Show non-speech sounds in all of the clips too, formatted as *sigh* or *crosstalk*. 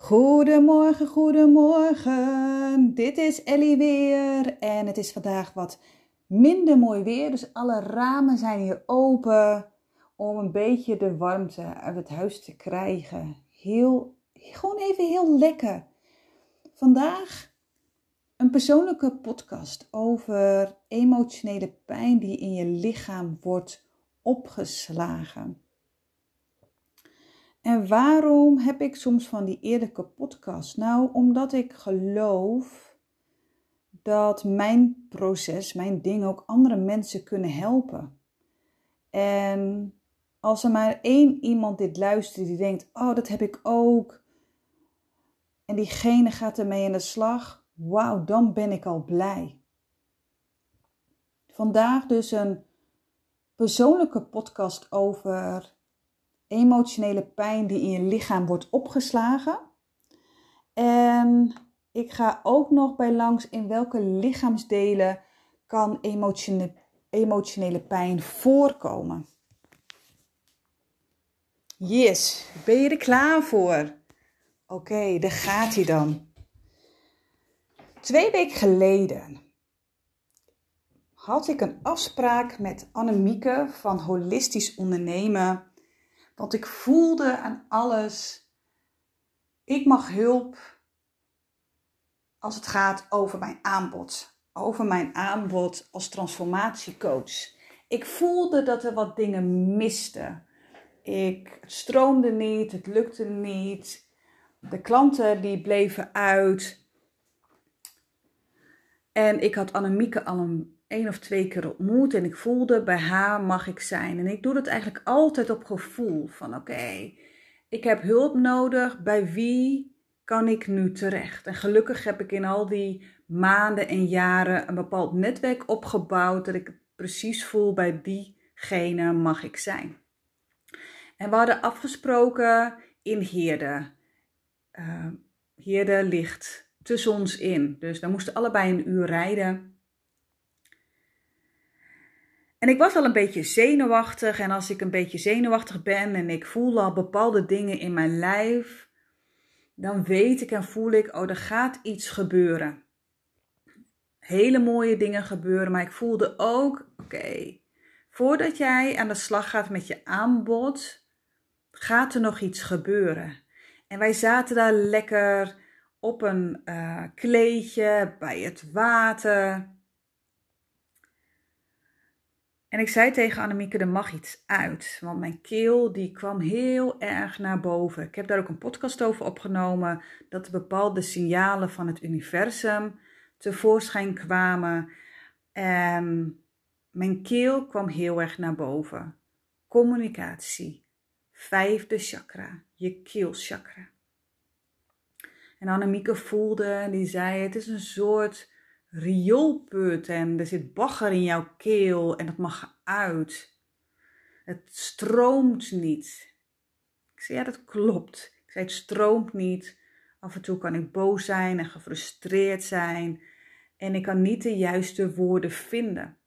Goedemorgen, goedemorgen. Dit is Ellie weer en het is vandaag wat minder mooi weer. Dus alle ramen zijn hier open om een beetje de warmte uit het huis te krijgen. Heel, gewoon even heel lekker. Vandaag een persoonlijke podcast over emotionele pijn die in je lichaam wordt opgeslagen. En waarom heb ik soms van die eerlijke podcast? Nou, omdat ik geloof dat mijn proces, mijn dingen ook andere mensen kunnen helpen. En als er maar één iemand dit luistert die denkt, oh dat heb ik ook. En diegene gaat ermee in de slag. Wauw, dan ben ik al blij. Vandaag dus een persoonlijke podcast over emotionele pijn die in je lichaam wordt opgeslagen. En ik ga ook nog bij langs in welke lichaamsdelen kan emotionele, pijn voorkomen. Yes, ben je er klaar voor? Oké, daar gaat hij dan. Twee weken geleden had ik een afspraak met Annemieke van Holistisch Ondernemen want ik voelde aan alles, ik mag hulp als het gaat over mijn aanbod. Over mijn aanbod als transformatiecoach. Ik voelde dat er wat dingen misten. Ik, stroomde niet, het lukte niet. De klanten die bleven uit. En ik had Annemieke al een één of twee keer ontmoet en ik voelde bij haar mag ik zijn. En ik doe dat eigenlijk altijd op gevoel van oké, ik heb hulp nodig, bij wie kan ik nu terecht? En gelukkig heb ik in al die maanden en jaren een bepaald netwerk opgebouwd dat ik precies voel bij diegene mag ik zijn. En we hadden afgesproken in Heerde. Uh, Heerde ligt tussen ons in. Dus we moesten allebei een uur rijden. En ik was al een beetje zenuwachtig. En als ik een beetje zenuwachtig ben en ik voel al bepaalde dingen in mijn lijf, dan weet ik en voel ik, oh, er gaat iets gebeuren. Hele mooie dingen gebeuren, maar ik voelde ook, oké, voordat jij aan de slag gaat met je aanbod, gaat er nog iets gebeuren. En wij zaten daar lekker op een uh, kleedje bij het water. En ik zei tegen Annemieke, er mag iets uit. Want mijn keel die kwam heel erg naar boven. Ik heb daar ook een podcast over opgenomen. Dat bepaalde signalen van het universum tevoorschijn kwamen. En mijn keel kwam heel erg naar boven. Communicatie. Vijfde chakra. Je keelchakra. En Annemieke voelde, die zei, het is een soort rioolput en er zit bagger in jouw keel en dat mag uit. Het stroomt niet. Ik zei, ja, dat klopt. Ik zei, het stroomt niet. Af en toe kan ik boos zijn en gefrustreerd zijn en ik kan niet de juiste woorden vinden.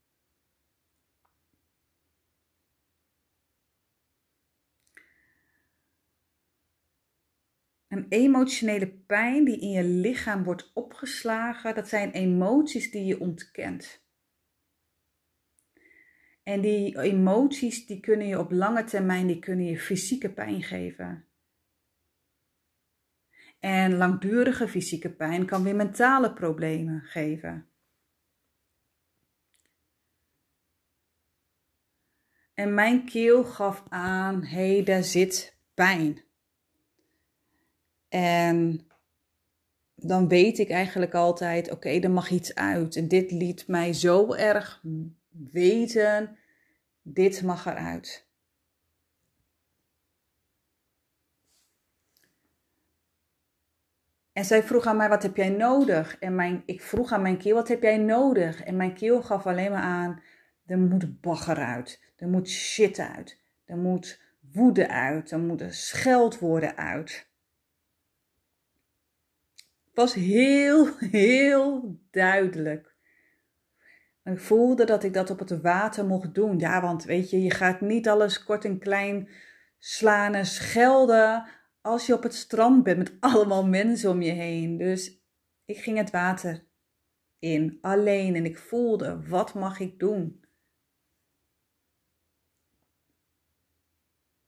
Een emotionele pijn die in je lichaam wordt opgeslagen, dat zijn emoties die je ontkent. En die emoties die kunnen je op lange termijn die kunnen je fysieke pijn geven. En langdurige fysieke pijn kan weer mentale problemen geven. En mijn keel gaf aan: hey, daar zit pijn. En dan weet ik eigenlijk altijd, oké, er mag iets uit. En dit liet mij zo erg weten, dit mag eruit. En zij vroeg aan mij, wat heb jij nodig? En mijn, ik vroeg aan mijn keel, wat heb jij nodig? En mijn keel gaf alleen maar aan, er moet bagger uit. Er moet shit uit. Er moet woede uit. Er moeten scheldwoorden uit was heel, heel duidelijk. ik voelde dat ik dat op het water mocht doen. Ja, want weet je, je gaat niet alles kort en klein slaan en schelden als je op het strand bent met *laughs* allemaal mensen om je heen. Dus ik ging het water in, alleen. En ik voelde, wat mag ik doen?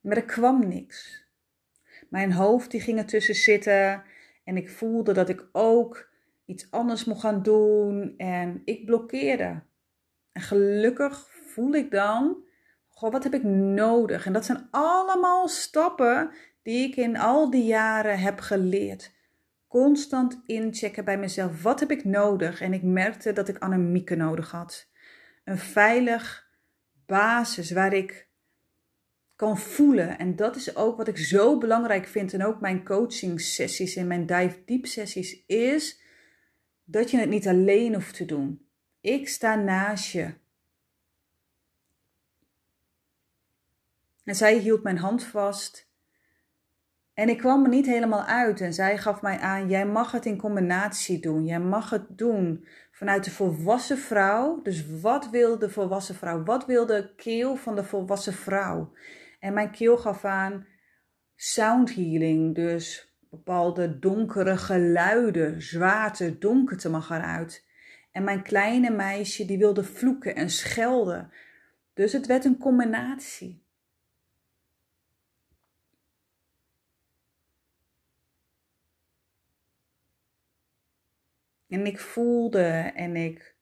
Maar er kwam niks. Mijn hoofd die ging ertussen zitten en ik voelde dat ik ook iets anders mocht gaan doen en ik blokkeerde. En gelukkig voel ik dan, goh, wat heb ik nodig? En dat zijn allemaal stappen die ik in al die jaren heb geleerd. Constant inchecken bij mezelf. Wat heb ik nodig? En ik merkte dat ik Annemieke nodig had. Een veilig basis waar ik kan voelen. En dat is ook wat ik zo belangrijk vind. En ook mijn coaching sessies en mijn dive deep sessies is dat je het niet alleen hoeft te doen. Ik sta naast je. En zij hield mijn hand vast. En ik kwam er niet helemaal uit. En zij gaf mij aan: jij mag het in combinatie doen. Jij mag het doen vanuit de volwassen vrouw. Dus wat wil de volwassen vrouw? Wat wil de keel van de volwassen vrouw? En mijn keel gaf aan sound healing. Dus bepaalde donkere geluiden, zwaarte, donkerte mag eruit. En mijn kleine meisje die wilde vloeken en schelden. Dus het werd een combinatie. En ik voelde en ik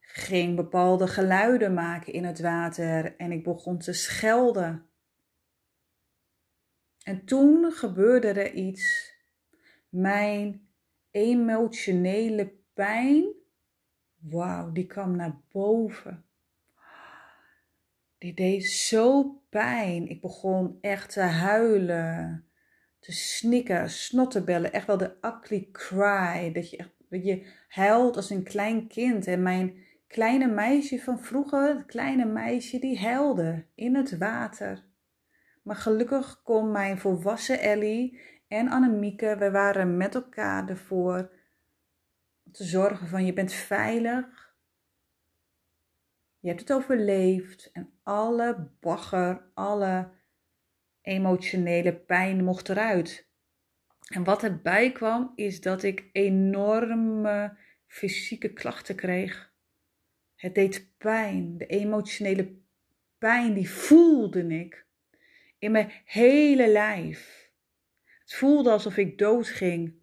ging bepaalde geluiden maken in het water en ik begon te schelden. En toen gebeurde er iets. Mijn emotionele pijn, wauw, die kwam naar boven. Die deed zo pijn. Ik begon echt te huilen, te snikken, snotterbellen. Echt wel de ugly cry. Dat je echt je huilt als een klein kind. En mijn kleine meisje van vroeger, het kleine meisje, die huilde in het water. Maar gelukkig kon mijn volwassen Ellie en Annemieke, we waren met elkaar ervoor te zorgen van je bent veilig. Je hebt het overleefd en alle bagger, alle emotionele pijn mocht eruit. En wat erbij kwam, is dat ik enorme fysieke klachten kreeg. Het deed pijn, de emotionele pijn, die voelde ik in mijn hele lijf. Het voelde alsof ik doodging.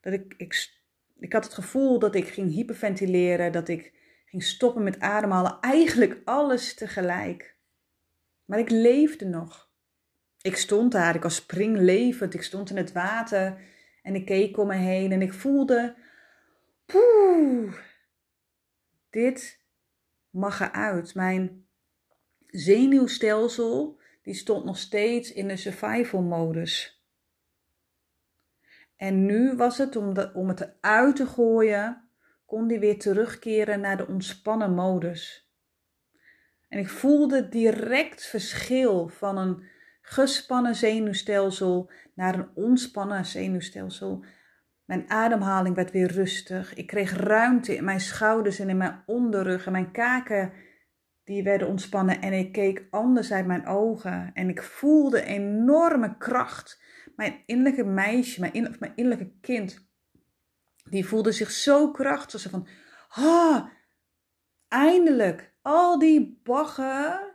Dat ik, ik, ik had het gevoel dat ik ging hyperventileren, dat ik ging stoppen met ademhalen. Eigenlijk alles tegelijk. Maar ik leefde nog. Ik stond daar, ik was springlevend, ik stond in het water en ik keek om me heen en ik voelde, poeh, dit mag eruit. Mijn zenuwstelsel, die stond nog steeds in de survival modus. En nu was het om, de, om het eruit te gooien, kon die weer terugkeren naar de ontspannen modus. En ik voelde direct verschil van een gespannen zenuwstelsel naar een ontspannen zenuwstelsel. Mijn ademhaling werd weer rustig. Ik kreeg ruimte in mijn schouders en in mijn onderrug en mijn kaken die werden ontspannen en ik keek anders mijn ogen en ik voelde enorme kracht. Mijn innerlijke meisje, mijn, mijn innerlijke kind, die voelde zich zo krachtig. Ze van, ah, eindelijk, al die baggen,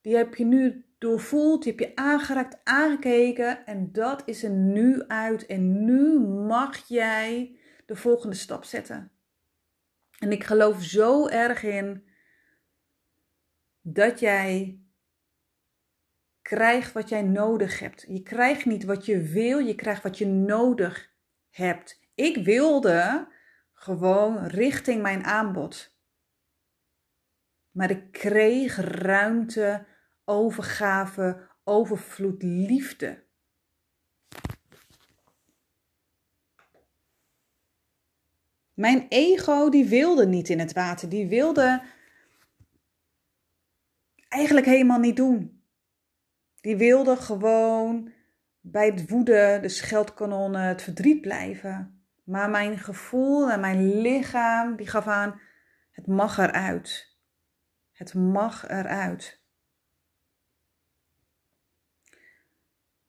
die heb je nu doorvoeld, je hebt je aangeraakt, aangekeken en dat is er nu uit. En nu mag jij de volgende stap zetten. En ik geloof zo erg in dat jij krijgt wat jij nodig hebt. Je krijgt niet wat je wil, je krijgt wat je nodig hebt. Ik wilde gewoon richting mijn aanbod. Maar ik kreeg ruimte overgave, overvloed, liefde. Mijn ego die wilde niet in het water, die wilde eigenlijk helemaal niet doen. Die wilde gewoon bij het woede, de scheldkanonnen, het verdriet blijven. Maar mijn gevoel en mijn lichaam die gaf aan, het mag eruit. Het mag eruit.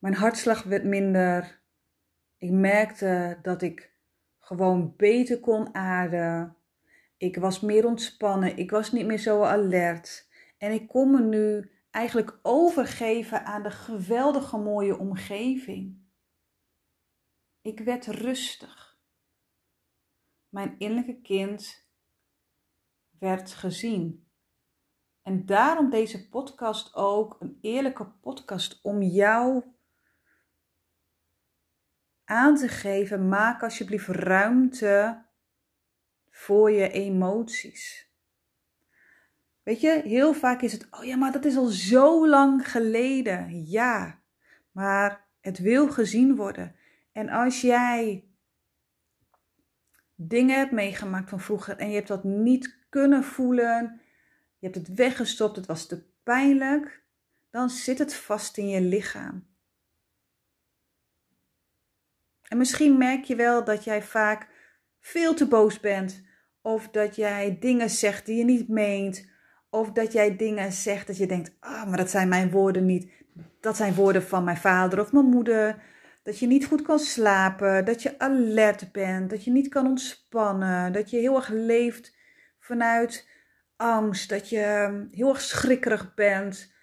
Mijn hartslag werd minder. Ik merkte dat ik gewoon beter kon ademen. Ik was meer ontspannen. Ik was niet meer zo alert. En ik kon me nu eigenlijk overgeven aan de geweldige mooie omgeving. Ik werd rustig. Mijn innerlijke kind werd gezien. En daarom deze podcast ook een eerlijke podcast om jou aan te geven. Maak alsjeblieft ruimte voor je emoties. Weet je, heel vaak is het, oh ja, maar dat is al zo lang geleden. Ja, maar het wil gezien worden. En als jij dingen hebt meegemaakt van vroeger en je hebt dat niet kunnen voelen, je hebt het weggestopt, het was te pijnlijk, dan zit het vast in je lichaam. En misschien merk je wel dat jij vaak veel te boos bent, of dat jij dingen zegt die je niet meent, of dat jij dingen zegt dat je denkt: ah, maar dat zijn mijn woorden niet. Dat zijn woorden van mijn vader of mijn moeder. Dat je niet goed kan slapen, dat je alert bent, dat je niet kan ontspannen, dat je heel erg leeft vanuit angst, dat je heel erg schrikkerig bent,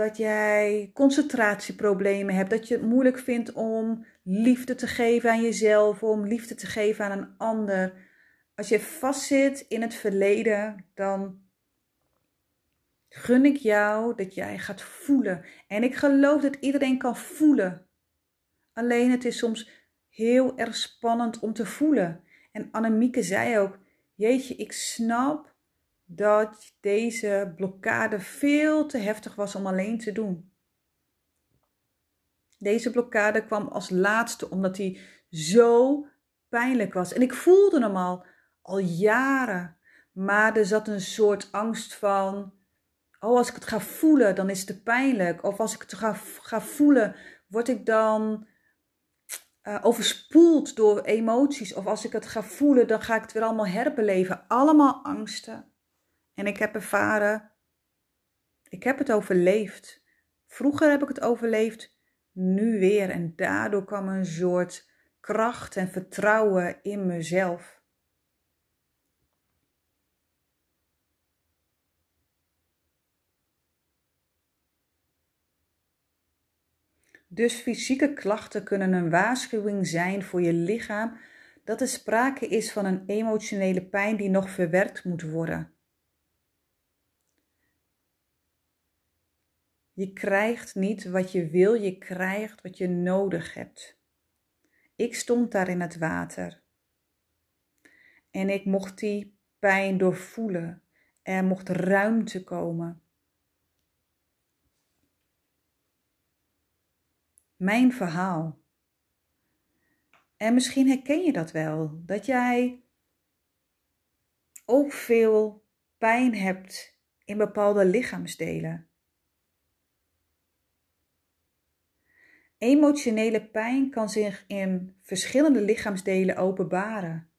dat jij concentratieproblemen hebt, dat je het moeilijk vindt om liefde te geven aan jezelf, om liefde te geven aan een ander. Als je vastzit in het verleden, dan gun ik jou dat jij gaat voelen. En ik geloof dat iedereen kan voelen. Alleen het is soms heel erg spannend om te voelen. En Annemieke zei ook: Jeetje, ik snap dat deze blokkade veel te heftig was om alleen te doen. Deze blokkade kwam als laatste omdat hij zo pijnlijk was. En ik voelde hem al, al jaren. Maar er zat een soort angst van: oh, als ik het ga voelen, dan is het te pijnlijk. Of als ik het ga, ga voelen, word ik dan uh, overspoeld door emoties. Of als ik het ga voelen, dan ga ik het weer allemaal herbeleven. Allemaal angsten. En ik heb ervaren, ik heb het overleefd. Vroeger heb ik het overleefd, nu weer. En daardoor kwam een soort kracht en vertrouwen in mezelf. Dus fysieke klachten kunnen een waarschuwing zijn voor je lichaam dat er sprake is van een emotionele pijn die nog verwerkt moet worden. Je krijgt niet wat je wil, je krijgt wat je nodig hebt. Ik stond daar in het water en ik mocht die pijn doorvoelen. Er mocht ruimte komen. mijn verhaal. En misschien herken je dat wel, dat jij ook veel pijn hebt in bepaalde lichaamsdelen. Emotionele pijn kan zich in verschillende lichaamsdelen openbaren.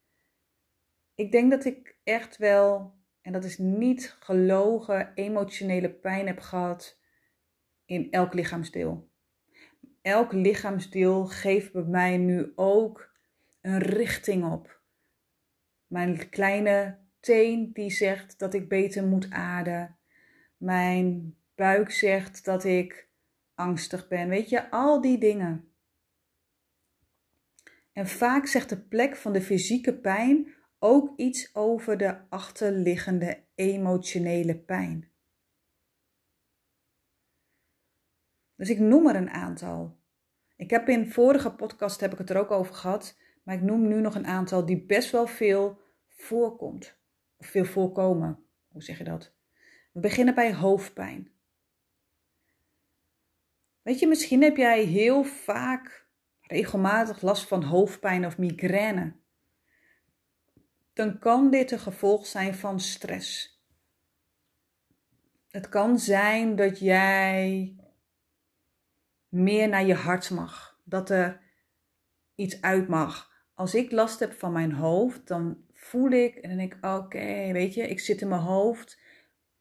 Ik denk dat ik echt wel, en dat is niet gelogen, emotionele pijn heb gehad in elk lichaamsdeel elk lichaamsdeel geeft bij mij nu ook een richting op. Mijn kleine teen die zegt dat ik beter moet ademen. Mijn buik zegt dat ik angstig ben. Weet je, al die dingen. En vaak zegt de plek van de fysieke pijn ook iets over de achterliggende emotionele pijn. Dus ik noem er een aantal. Ik heb in vorige podcast heb ik het er ook over gehad, maar ik noem nu nog een aantal die best wel veel voorkomt. Of veel voorkomen. Hoe zeg je dat? We beginnen bij hoofdpijn. Weet je, misschien heb jij heel vaak regelmatig last van hoofdpijn of migraine. Dan kan dit een gevolg zijn van stress. Het kan zijn dat jij meer naar je hart mag. Dat er iets uit mag. Als ik last heb van mijn hoofd, dan voel ik en dan denk ik: oké, weet je, ik zit in mijn hoofd.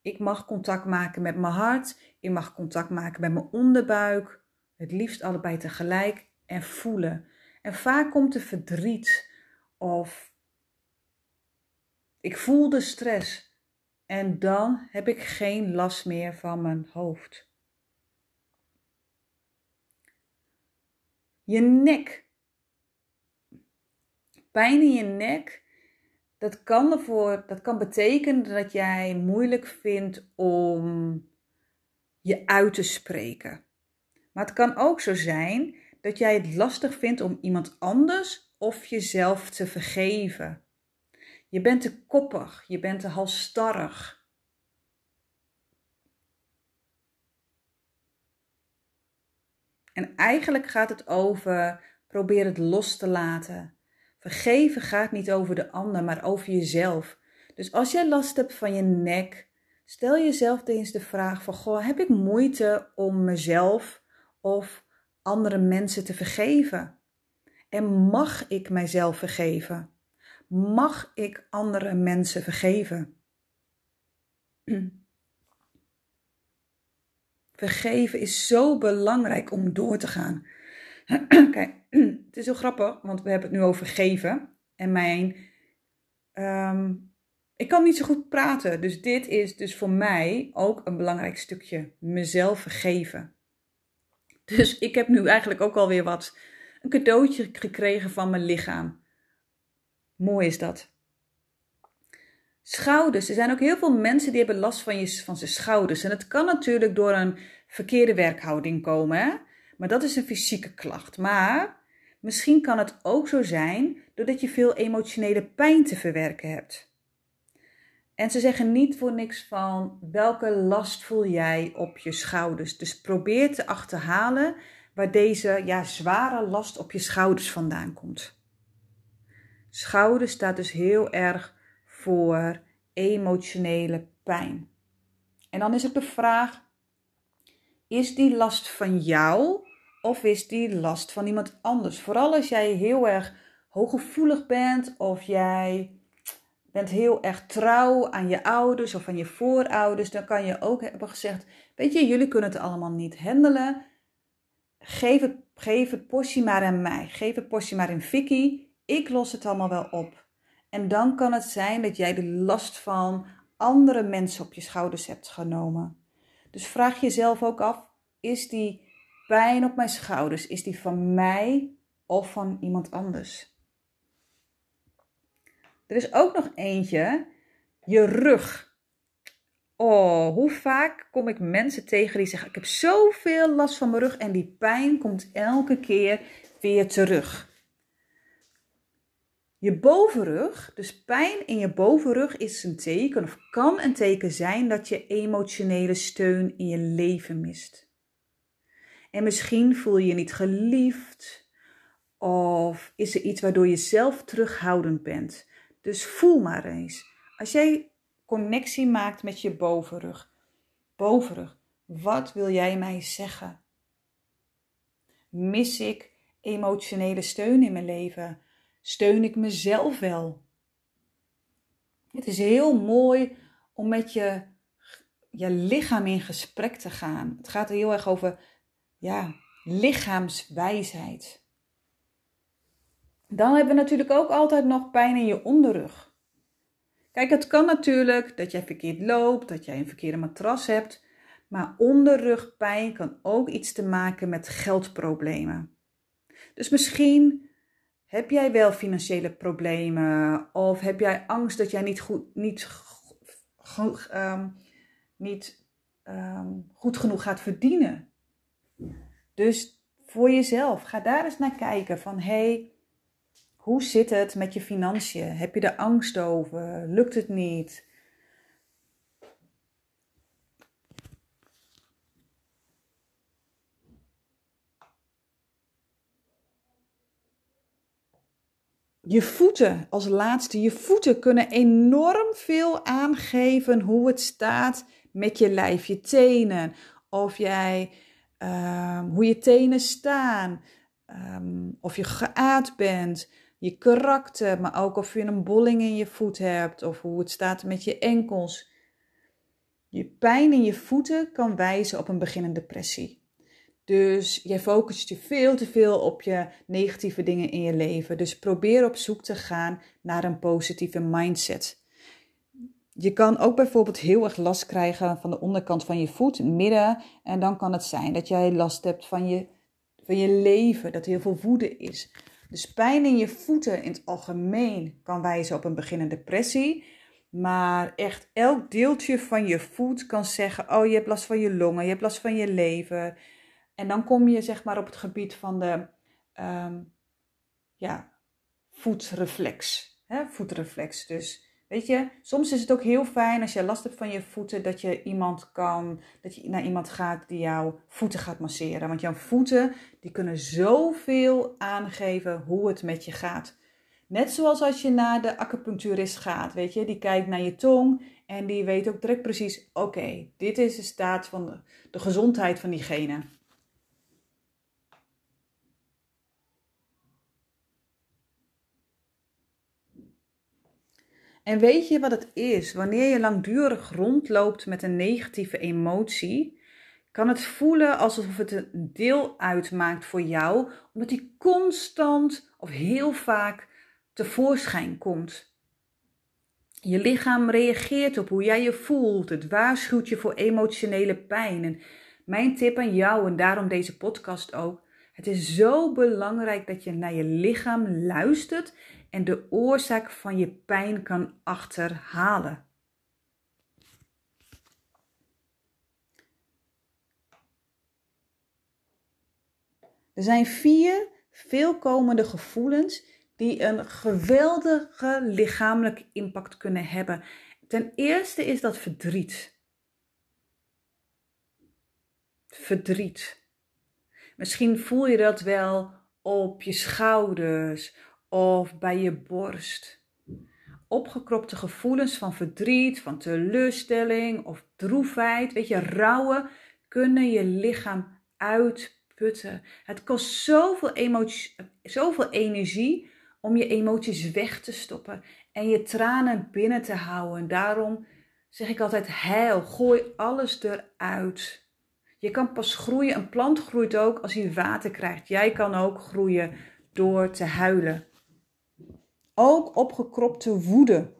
Ik mag contact maken met mijn hart. Ik mag contact maken met mijn onderbuik. Het liefst allebei tegelijk en voelen. En vaak komt er verdriet of ik voel de stress en dan heb ik geen last meer van mijn hoofd. Je nek. Pijn in je nek, dat kan, ervoor, dat kan betekenen dat jij moeilijk vindt om je uit te spreken. Maar het kan ook zo zijn dat jij het lastig vindt om iemand anders of jezelf te vergeven. Je bent te koppig, je bent te halstarrig. En eigenlijk gaat het over probeer het los te laten. Vergeven gaat niet over de ander, maar over jezelf. Dus als jij last hebt van je nek, stel jezelf eens de vraag van, goh, heb ik moeite om mezelf of andere mensen te vergeven? En mag ik mijzelf vergeven? Mag ik andere mensen vergeven? *clears throat* Vergeven is zo belangrijk om door te gaan. *clears throat* Kijk, *clears throat* het is heel grappig, want we hebben het nu over geven. En mijn. Ehm, ik kan niet zo goed praten, dus dit is dus voor mij ook een belangrijk stukje. Mezelf vergeven. *laughs* Dus ik heb nu eigenlijk ook alweer wat. Een cadeautje gekregen van mijn lichaam. Mooi is dat. Schouders. Er zijn ook heel veel mensen die hebben last van, je, van zijn schouders. En het kan natuurlijk door een verkeerde werkhouding komen. Hè? Maar dat is een fysieke klacht. Maar misschien kan het ook zo zijn doordat je veel emotionele pijn te verwerken hebt. En ze zeggen niet voor niks van welke last voel jij op je schouders. Dus probeer te achterhalen waar deze ja, zware last op je schouders vandaan komt. Schouder staat dus heel erg voor emotionele pijn. En dan is het de vraag: is die last van jou of is die last van iemand anders? Vooral als jij heel erg hooggevoelig bent of jij bent heel erg trouw aan je ouders of aan je voorouders, dan kan je ook hebben gezegd: Weet je, jullie kunnen het allemaal niet handelen. Geef het, geef het portie maar aan mij. Geef het portie maar in Vicky. Ik los het allemaal wel op. En dan kan het zijn dat jij de last van andere mensen op je schouders hebt genomen. Dus vraag jezelf ook af: is die pijn op mijn schouders, is die van mij of van iemand anders? Er is ook nog eentje, je rug. Oh, hoe vaak kom ik mensen tegen die zeggen: Ik heb zoveel last van mijn rug en die pijn komt elke keer weer terug. Je bovenrug, dus pijn in je bovenrug, is een teken of kan een teken zijn dat je emotionele steun in je leven mist. En misschien voel je je niet geliefd of is er iets waardoor je zelf terughoudend bent. Dus voel maar eens. Als jij connectie maakt met je bovenrug, bovenrug, wat wil jij mij zeggen? Mis ik emotionele steun in mijn leven? Steun ik mezelf wel? Het is heel mooi om met je, je lichaam in gesprek te gaan. Het gaat er heel erg over ja, lichaamswijsheid. Dan hebben we natuurlijk ook altijd nog pijn in je onderrug. Kijk, het kan natuurlijk dat jij verkeerd loopt, dat jij een verkeerde matras hebt. Maar onderrugpijn kan ook iets te maken met geldproblemen. Dus misschien heb jij wel financiële problemen? Of heb jij angst dat jij niet goed, niet, ehm, niet ehm, goed genoeg gaat verdienen? Dus voor jezelf, ga daar eens naar kijken van hey, hoe zit het met je financiën? Heb je er angst over? Lukt het niet? Je voeten als laatste. Je voeten kunnen enorm veel aangeven hoe het staat met je lijf, je tenen. Of jij, um, hoe je tenen staan. Um, of je geaard bent. Je karakter, maar ook of je een bolling in je voet hebt. Of hoe het staat met je enkels. Je pijn in je voeten kan wijzen op een beginnende depressie. Dus jij focust je veel te veel op je negatieve dingen in je leven. Dus probeer op zoek te gaan naar een positieve mindset. Je kan ook bijvoorbeeld heel erg last krijgen van de onderkant van je voet, midden. En dan kan het zijn dat jij last hebt van je, van je leven, dat er heel veel woede is. Dus pijn in je voeten in het algemeen kan wijzen op een beginnende depressie. Maar echt elk deeltje van je voet kan zeggen: Oh, je hebt last van je longen, je hebt last van je lever. En dan kom je zeg maar op het gebied van de um, ja, voetreflex. Hè? Voetreflex. Dus weet je, soms is het ook heel fijn als je last hebt van je voeten, dat je iemand kan, dat je naar iemand gaat die jouw voeten gaat masseren. Want jouw voeten, die kunnen zoveel aangeven hoe het met je gaat. Net zoals als je naar de acupuncturist gaat, weet je, die kijkt naar je tong en die weet ook direct precies, oké, dit is de staat van de, de gezondheid van diegene. En weet je wat het is? Wanneer je langdurig rondloopt met een negatieve emotie, kan het voelen alsof het een deel uitmaakt voor jou, omdat die constant of heel vaak tevoorschijn komt. Je lichaam reageert op hoe jij je voelt. Het waarschuwt je voor emotionele pijn. En mijn tip aan jou, en daarom deze podcast ook. Het is zo belangrijk dat je naar je lichaam luistert en de oorzaak van je pijn kan achterhalen. Er zijn vier veelkomende gevoelens die een geweldige lichamelijke impact kunnen hebben. Ten eerste is dat verdriet. Verdriet. Misschien voel je dat wel op je schouders of bij je borst. Opgekropte gevoelens van verdriet, van teleurstelling of droefheid, weet je, rouwen, kunnen je lichaam uitputten. Het kost zoveel, emotie, zoveel energie om je emoties weg te stoppen en je tranen binnen te houden. Daarom zeg ik altijd: heil, gooi alles eruit. Je kan pas groeien. Een plant groeit ook als hij water krijgt. Jij kan ook groeien door te huilen. Ook opgekropte woede.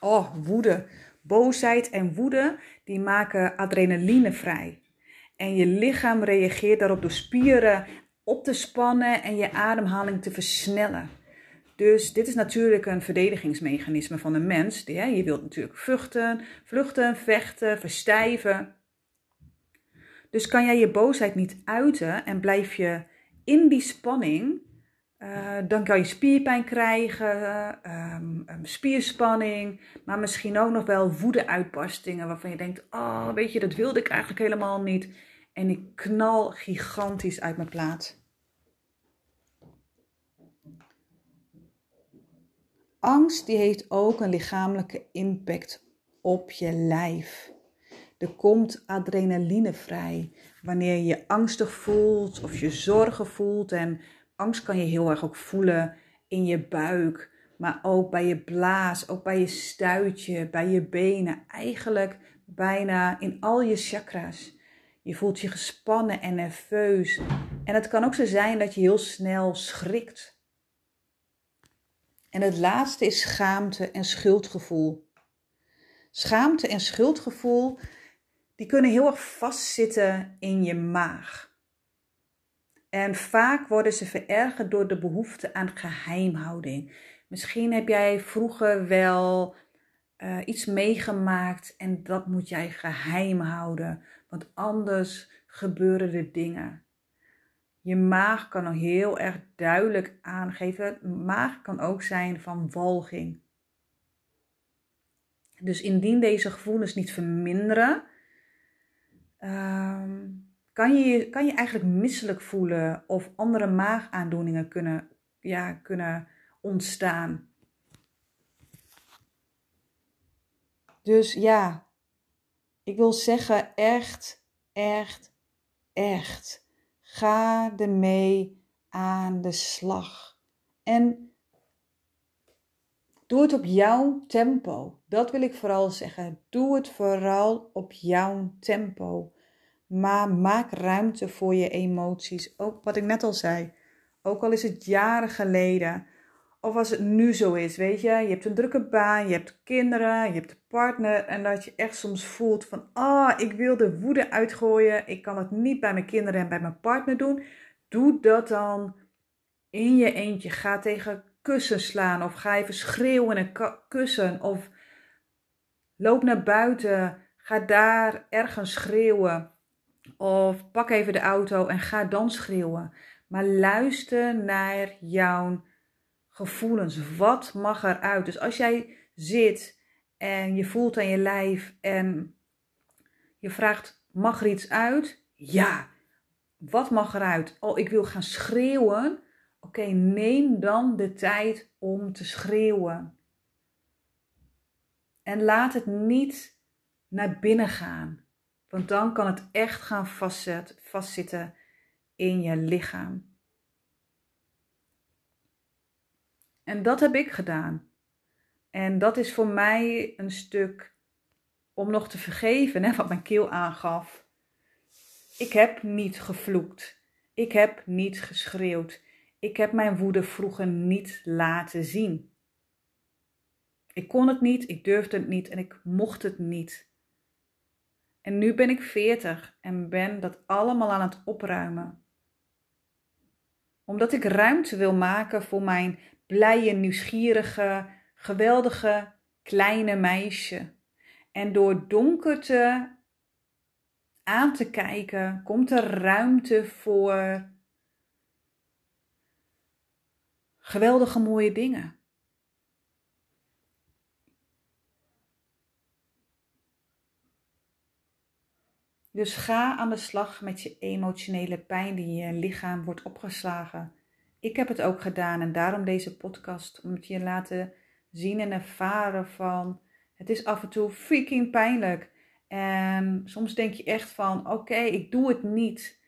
Oh, woede. Boosheid en woede, die maken adrenaline vrij. En je lichaam reageert daarop door spieren op te spannen en je ademhaling te versnellen. Dus dit is natuurlijk een verdedigingsmechanisme van een mens. Je wilt natuurlijk vluchten, vluchten, vechten, verstijven. Dus kan jij je boosheid niet uiten en blijf je in die spanning, uh, dan kan je spierpijn krijgen, um, spierspanning, maar misschien ook nog wel woede-uitbarstingen waarvan je denkt: Oh, weet je, dat wilde ik eigenlijk helemaal niet. En ik knal gigantisch uit mijn plaat. Angst die heeft ook een lichamelijke impact op je lijf. Er komt adrenaline vrij wanneer je je angstig voelt of je zorgen voelt. En angst kan je heel erg ook voelen in je buik, maar ook bij je blaas, ook bij je stuitje, bij je benen. Eigenlijk bijna in al je chakras. Je voelt je gespannen en nerveus. En het kan ook zo zijn dat je heel snel schrikt en het laatste is schaamte en schuldgevoel. Schaamte en schuldgevoel, die kunnen heel erg vastzitten in je maag. En vaak worden ze verergerd door de behoefte aan geheimhouding. Misschien heb jij vroeger wel uh, iets meegemaakt en dat moet jij geheim houden, want anders gebeuren er dingen. Je maag kan nog heel erg duidelijk aangeven. Maag kan ook zijn van walging. Dus indien deze gevoelens niet verminderen, ehm, kan, je, kan je eigenlijk misselijk voelen of andere maagaandoeningen kunnen, ja, kunnen ontstaan. Dus ja, ik wil zeggen echt, echt, echt Ga ermee aan de slag. En doe het op jouw tempo. Dat wil ik vooral zeggen. Doe het vooral op jouw tempo. Maar maak ruimte voor je emoties. Ook wat ik net al zei. Ook al is het jaren geleden. Of als het nu zo is, weet je. Je hebt een drukke baan, je hebt kinderen, je hebt een partner. En dat je echt soms voelt van, ah, oh, ik wil de woede uitgooien. Ik kan het niet bij mijn kinderen en bij mijn partner doen. Doe dat dan in je eentje. Ga tegen kussen slaan of ga even schreeuwen en kussen. Of loop naar buiten, ga daar ergens schreeuwen. Of pak even de auto en ga dan schreeuwen. Maar luister naar jouw gevoelens. Wat mag eruit? Dus als jij zit en je voelt aan je lijf en je vraagt: mag er iets uit? Ja. Wat mag eruit? Oh, ik wil gaan schreeuwen. Oké, neem dan de tijd om te schreeuwen. En laat het niet naar binnen gaan. Want dan kan het echt gaan vastzitten in je lichaam. En dat heb ik gedaan. En dat is voor mij een stuk om nog te vergeven, hè, wat mijn keel aangaf. Ik heb niet gevloekt. Ik heb niet geschreeuwd. Ik heb mijn woede vroeger niet laten zien. Ik kon het niet, ik durfde het niet en ik mocht het niet. En nu ben ik veertig en ben dat allemaal aan het opruimen. Omdat ik ruimte wil maken voor mijn blije, nieuwsgierige, geweldige kleine meisje. En door donkerte aan te kijken, komt er ruimte voor geweldige mooie dingen. Dus ga aan de slag met je emotionele pijn die in je lichaam wordt opgeslagen. Ik heb het ook gedaan en daarom deze podcast, om het je laten zien en ervaren van, het is af en toe freaking pijnlijk. En soms denk je echt van, oké, ik doe het niet.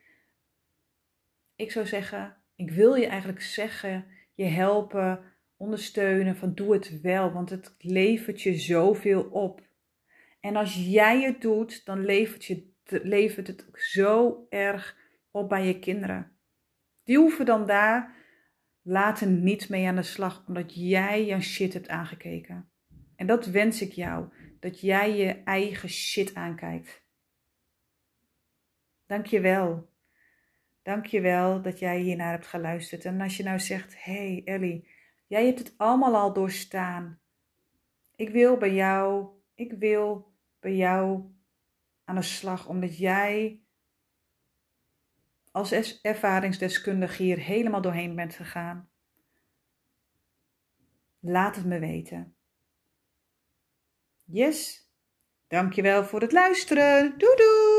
Ik zou zeggen, ik wil je eigenlijk zeggen, je helpen, ondersteunen van doe het wel, want het levert je zoveel op. En als jij het doet, dan levert, je, levert het zo erg op bij je kinderen. Die hoeven dan daar later niet mee aan de slag, omdat jij jouw shit hebt aangekeken. En dat wens ik jou, dat jij je eigen shit aankijkt. Dank je wel. Dank je wel dat jij hiernaar hebt geluisterd. En als je nou zegt, hey Ellie, jij hebt het allemaal al doorstaan. Ik wil bij jou, ik wil bij jou aan de slag, omdat jij als ervaringsdeskundige hier helemaal doorheen bent gegaan. Laat het me weten. Yes, dankjewel voor het luisteren. Doei doei!